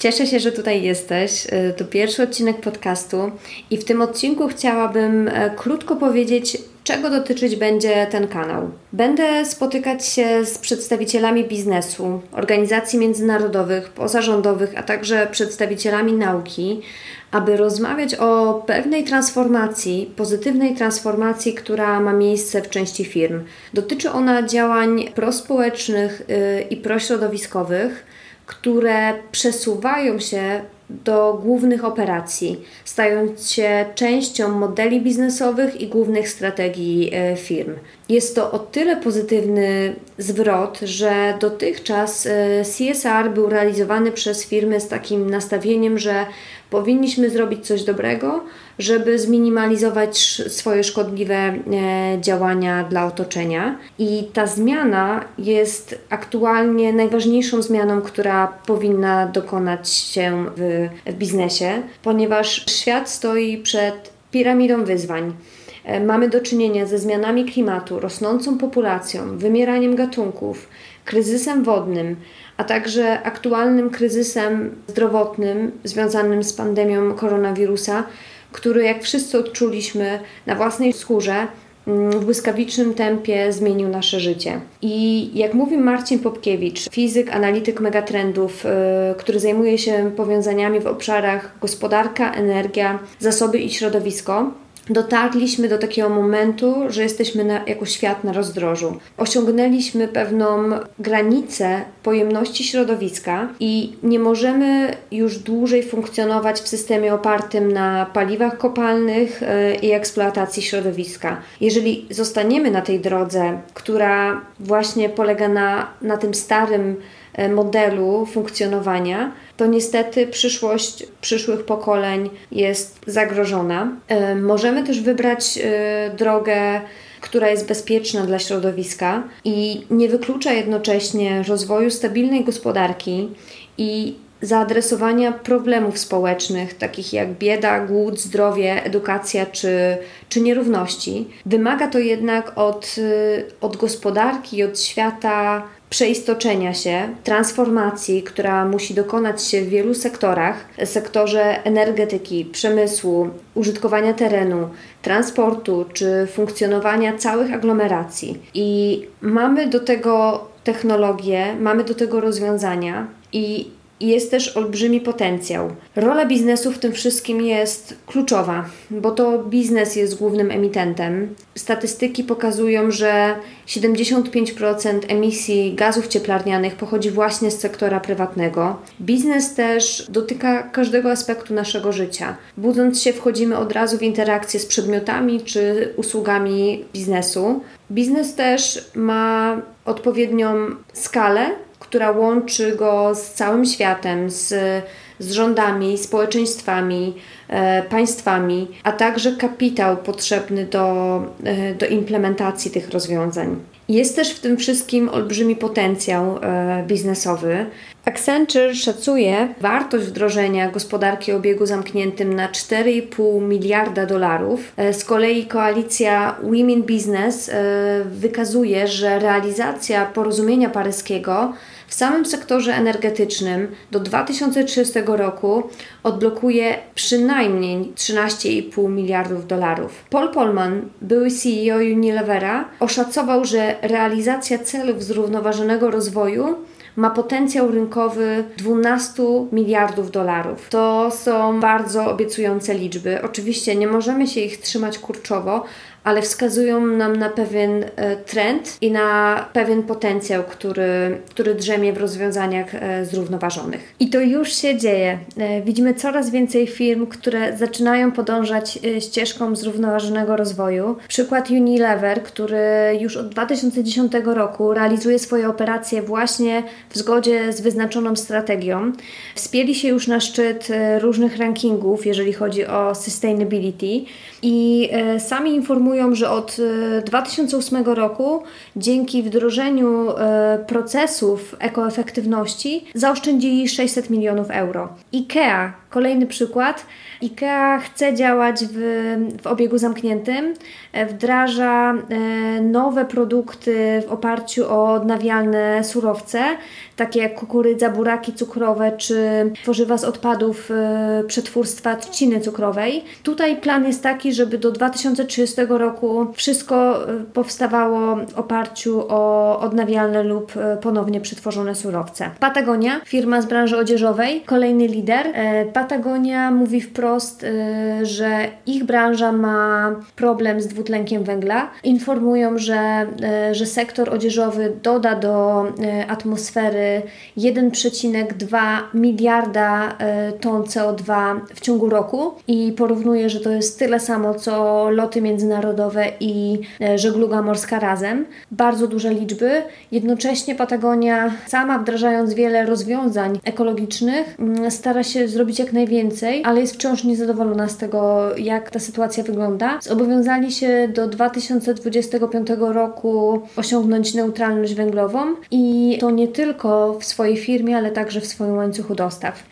Cieszę się, że tutaj jesteś. Y, to pierwszy odcinek podcastu i w tym odcinku chciałabym e, krótko powiedzieć, czego dotyczyć będzie ten kanał. Będę spotykać się z przedstawicielami biznesu, organizacji międzynarodowych, pozarządowych, a także przedstawicielami nauki, aby rozmawiać o pewnej transformacji, pozytywnej transformacji, która ma miejsce w części firm. Dotyczy ona działań prospołecznych y, i prośrodowiskowych które przesuwają się do głównych operacji, stając się częścią modeli biznesowych i głównych strategii e, firm. Jest to o tyle pozytywny zwrot, że dotychczas e, CSR był realizowany przez firmy z takim nastawieniem, że powinniśmy zrobić coś dobrego, żeby zminimalizować swoje szkodliwe e, działania dla otoczenia. I ta zmiana jest aktualnie najważniejszą zmianą, która powinna dokonać się w, w biznesie, ponieważ świat stoi przed piramidą wyzwań. E, mamy do czynienia ze zmianami klimatu, rosnącą populacją, wymieraniem gatunków, kryzysem wodnym, a także aktualnym kryzysem zdrowotnym związanym z pandemią koronawirusa, który, jak wszyscy odczuliśmy na własnej skórze, mm, w błyskawicznym tempie zmienił nasze życie. I jak mówi Marcin Popkiewicz, fizyk, analityk megatrendów, yy, który zajmuje się powiązaniami w obszarach gospodarka, energia, zasoby i środowisko, dotarliśmy do takiego momentu, że jesteśmy na, jako świat na rozdrożu. Osiągnęliśmy pewną granicę pojemności środowiska i nie możemy już dłużej funkcjonować w systemie opartym na paliwach kopalnych e, i eksploatacji środowiska. Jeżeli zostaniemy na tej drodze, która właśnie polega na, na tym starym modelu funkcjonowania, to niestety przyszłość przyszłych pokoleń jest zagrożona. E, możemy też wybrać e, drogę która jest bezpieczna dla środowiska i nie wyklucza jednocześnie rozwoju stabilnej gospodarki i zaadresowania problemów społecznych, takich jak bieda, głód, zdrowie, edukacja czy, czy nierówności. Wymaga to jednak od, e, od gospodarki, od świata przeistoczenia się, transformacji, która musi dokonać się w wielu sektorach sektorze energetyki, przemysłu, użytkowania terenu, transportu czy funkcjonowania całych aglomeracji. I mamy do tego technologie, mamy do tego rozwiązania i jest też olbrzymi potencjał. Rola biznesu w tym wszystkim jest kluczowa, bo to biznes jest głównym emitentem. Statystyki pokazują, że 75% emisji gazów cieplarnianych pochodzi właśnie z sektora prywatnego. Biznes też dotyka każdego aspektu naszego życia. Budząc się, wchodzimy od razu w interakcję z przedmiotami czy usługami biznesu. Biznes też ma odpowiednią skalę która łączy go z całym światem, z, z rządami, społeczeństwami, e, państwami, a także kapitał potrzebny do, e, do implementacji tych rozwiązań. Jest też w tym wszystkim olbrzymi potencjał e, biznesowy. Accenture szacuje wartość wdrożenia gospodarki obiegu zamkniętym na 4,5 miliarda dolarów. E, z kolei koalicja Women Business e, wykazuje, że realizacja porozumienia paryskiego w samym sektorze energetycznym do 2030 roku odblokuje przynajmniej 13,5 miliardów dolarów. Paul Polman, były CEO Unilevera, oszacował, że realizacja celów zrównoważonego rozwoju ma potencjał rynkowy 12 miliardów dolarów. To są bardzo obiecujące liczby. Oczywiście nie możemy się ich trzymać kurczowo, ale wskazują nam na pewien e, trend i na pewien potencjał, który, który drzemie w rozwiązaniach e, zrównoważonych. I to już się dzieje. E, widzimy coraz więcej firm, które zaczynają podążać ścieżką zrównoważonego rozwoju. Przykład Unilever, który już od 2010 roku realizuje swoje operacje właśnie w zgodzie z wyznaczoną strategią. Wspięli się już na szczyt różnych rankingów, jeżeli chodzi o sustainability i sami informują, informują, że od 2008 e, roku dzięki wdrożeniu e, procesów ekoefektywności zaoszczędzili 600 milionów euro. IKEA, kolejny przykład, IKEA chce działać w, w obiegu zamkniętym, e, wdraża nowe produkty w oparciu o odnawialne surowce, takie jak kukurydza, buraki cukrowe czy tworzywa z odpadów przetwórstwa trzciny cukrowej. Tutaj plan jest taki, żeby do 2030 roku wszystko powstawało w oparciu o odnawialne lub ponownie przetworzone surowce. Patagonia, firma z branży odzieżowej, kolejny lider. Patagonia mówi wprost, y, że ich branża ma problem z dwutlenkiem węgla. Informują, że, że sektor odzieżowy doda do atmosfery 1,2 miliarda ton CO2 w ciągu roku i porównuje, że to jest tyle samo co loty międzynarodowe i żegluga morska razem. Bardzo duże liczby. Jednocześnie Patagonia, sama wdrażając wiele rozwiązań ekologicznych, mm, stara się zrobić jak najwięcej, ale jest wciąż niezadowolona z tego, jak ta sytuacja wygląda. Zobowiązali się do 2025 roku osiągnąć neutralność węglową i to nie tylko w swojej firmie, ale także w swoim łańcuchu dostaw.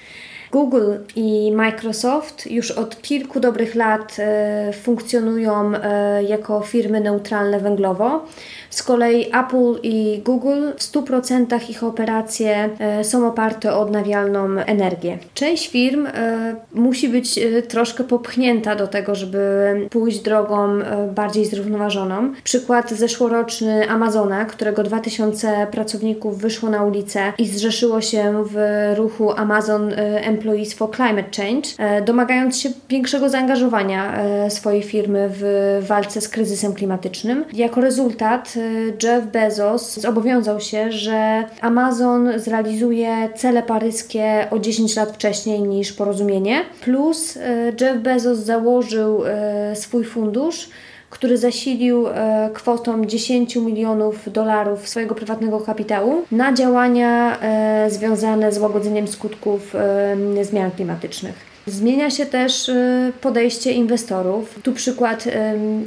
Google i Microsoft już od kilku dobrych lat e, funkcjonują e, jako firmy neutralne węglowo. Z kolei Apple i Google w 100% ich operacje e, są oparte o odnawialną energię. Część firm musi być troszkę popchnięta do tego, żeby pójść drogą bardziej zrównoważoną. Przykład zeszłoroczny Amazona, którego 2000 pracowników wyszło na ulicę i zrzeszyło się w ruchu Amazon Employees for Climate Change, domagając się większego zaangażowania swojej firmy w walce z kryzysem klimatycznym. Jako rezultat Jeff Bezos zobowiązał się, że Amazon zrealizuje cele paryskie o 10 lat wcześniej niż porozumienie. Plus e, Jeff Bezos założył e, swój fundusz, który zasilił e, kwotą 10 milionów dolarów swojego prywatnego kapitału na działania związane z łagodzeniem skutków zmian klimatycznych. Zmienia się też y, podejście inwestorów. Tu przykład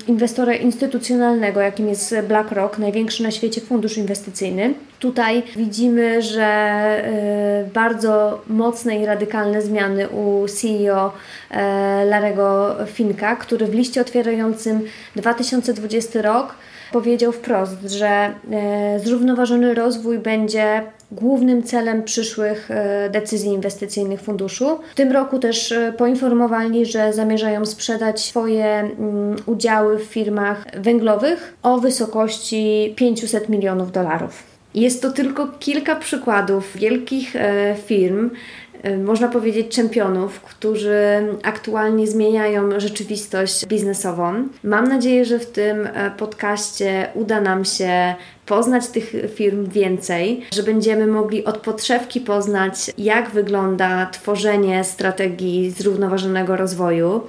inwestora instytucjonalnego, jakim jest BlackRock, największy na świecie fundusz inwestycyjny. Tutaj widzimy, że y, bardzo mocne i radykalne zmiany u CEO Larego Finka, który w liście otwierającym 2020 rok powiedział wprost, że zrównoważony rozwój będzie głównym celem przyszłych e, decyzji inwestycyjnych funduszu. W tym roku też e, poinformowali, że zamierzają sprzedać swoje mm, udziały w firmach węglowych o wysokości 500 milionów dolarów. Jest to tylko kilka przykładów wielkich firm, Y, można powiedzieć, czempionów, którzy aktualnie zmieniają rzeczywistość biznesową. Mam nadzieję, że w tym e, podcaście uda nam się poznać tych firm więcej, że będziemy mogli od podszewki poznać, jak wygląda tworzenie strategii zrównoważonego rozwoju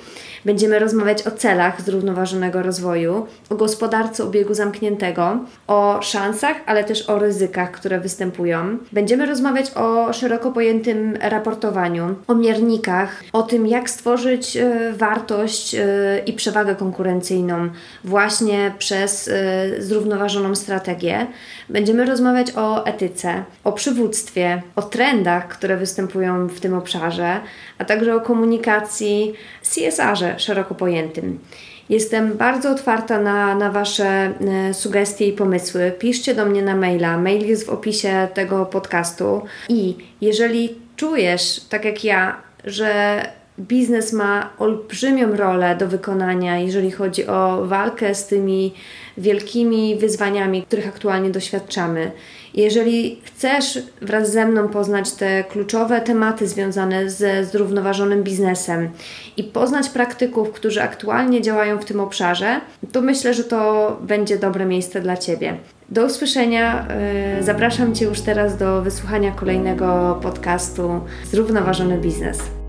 Będziemy rozmawiać o celach zrównoważonego rozwoju, o gospodarce obiegu zamkniętego, o szansach, ale też o ryzykach, które występują. Będziemy rozmawiać o szeroko pojętym raportowaniu, o miernikach, o tym, jak stworzyć y, wartość y, i przewagę konkurencyjną właśnie przez y, zrównoważoną strategię. Będziemy rozmawiać o etyce, o przywództwie, o trendach, które występują w tym obszarze, a także o komunikacji CSR-ze szeroko pojętym. Jestem bardzo otwarta na, na Wasze e, sugestie i pomysły. Piszcie do mnie na maila. Mail jest w opisie tego podcastu. I jeżeli czujesz, tak jak ja, że biznes ma olbrzymią rolę do wykonania, jeżeli chodzi o walkę z tymi wielkimi wyzwaniami, których aktualnie doświadczamy. Jeżeli chcesz wraz ze mną poznać te kluczowe tematy związane ze zrównoważonym biznesem i poznać praktyków, którzy aktualnie działają w tym obszarze, to myślę, że to będzie dobre miejsce dla Ciebie. Do usłyszenia. Y, zapraszam Cię już teraz do wysłuchania kolejnego podcastu Zrównoważony Biznes.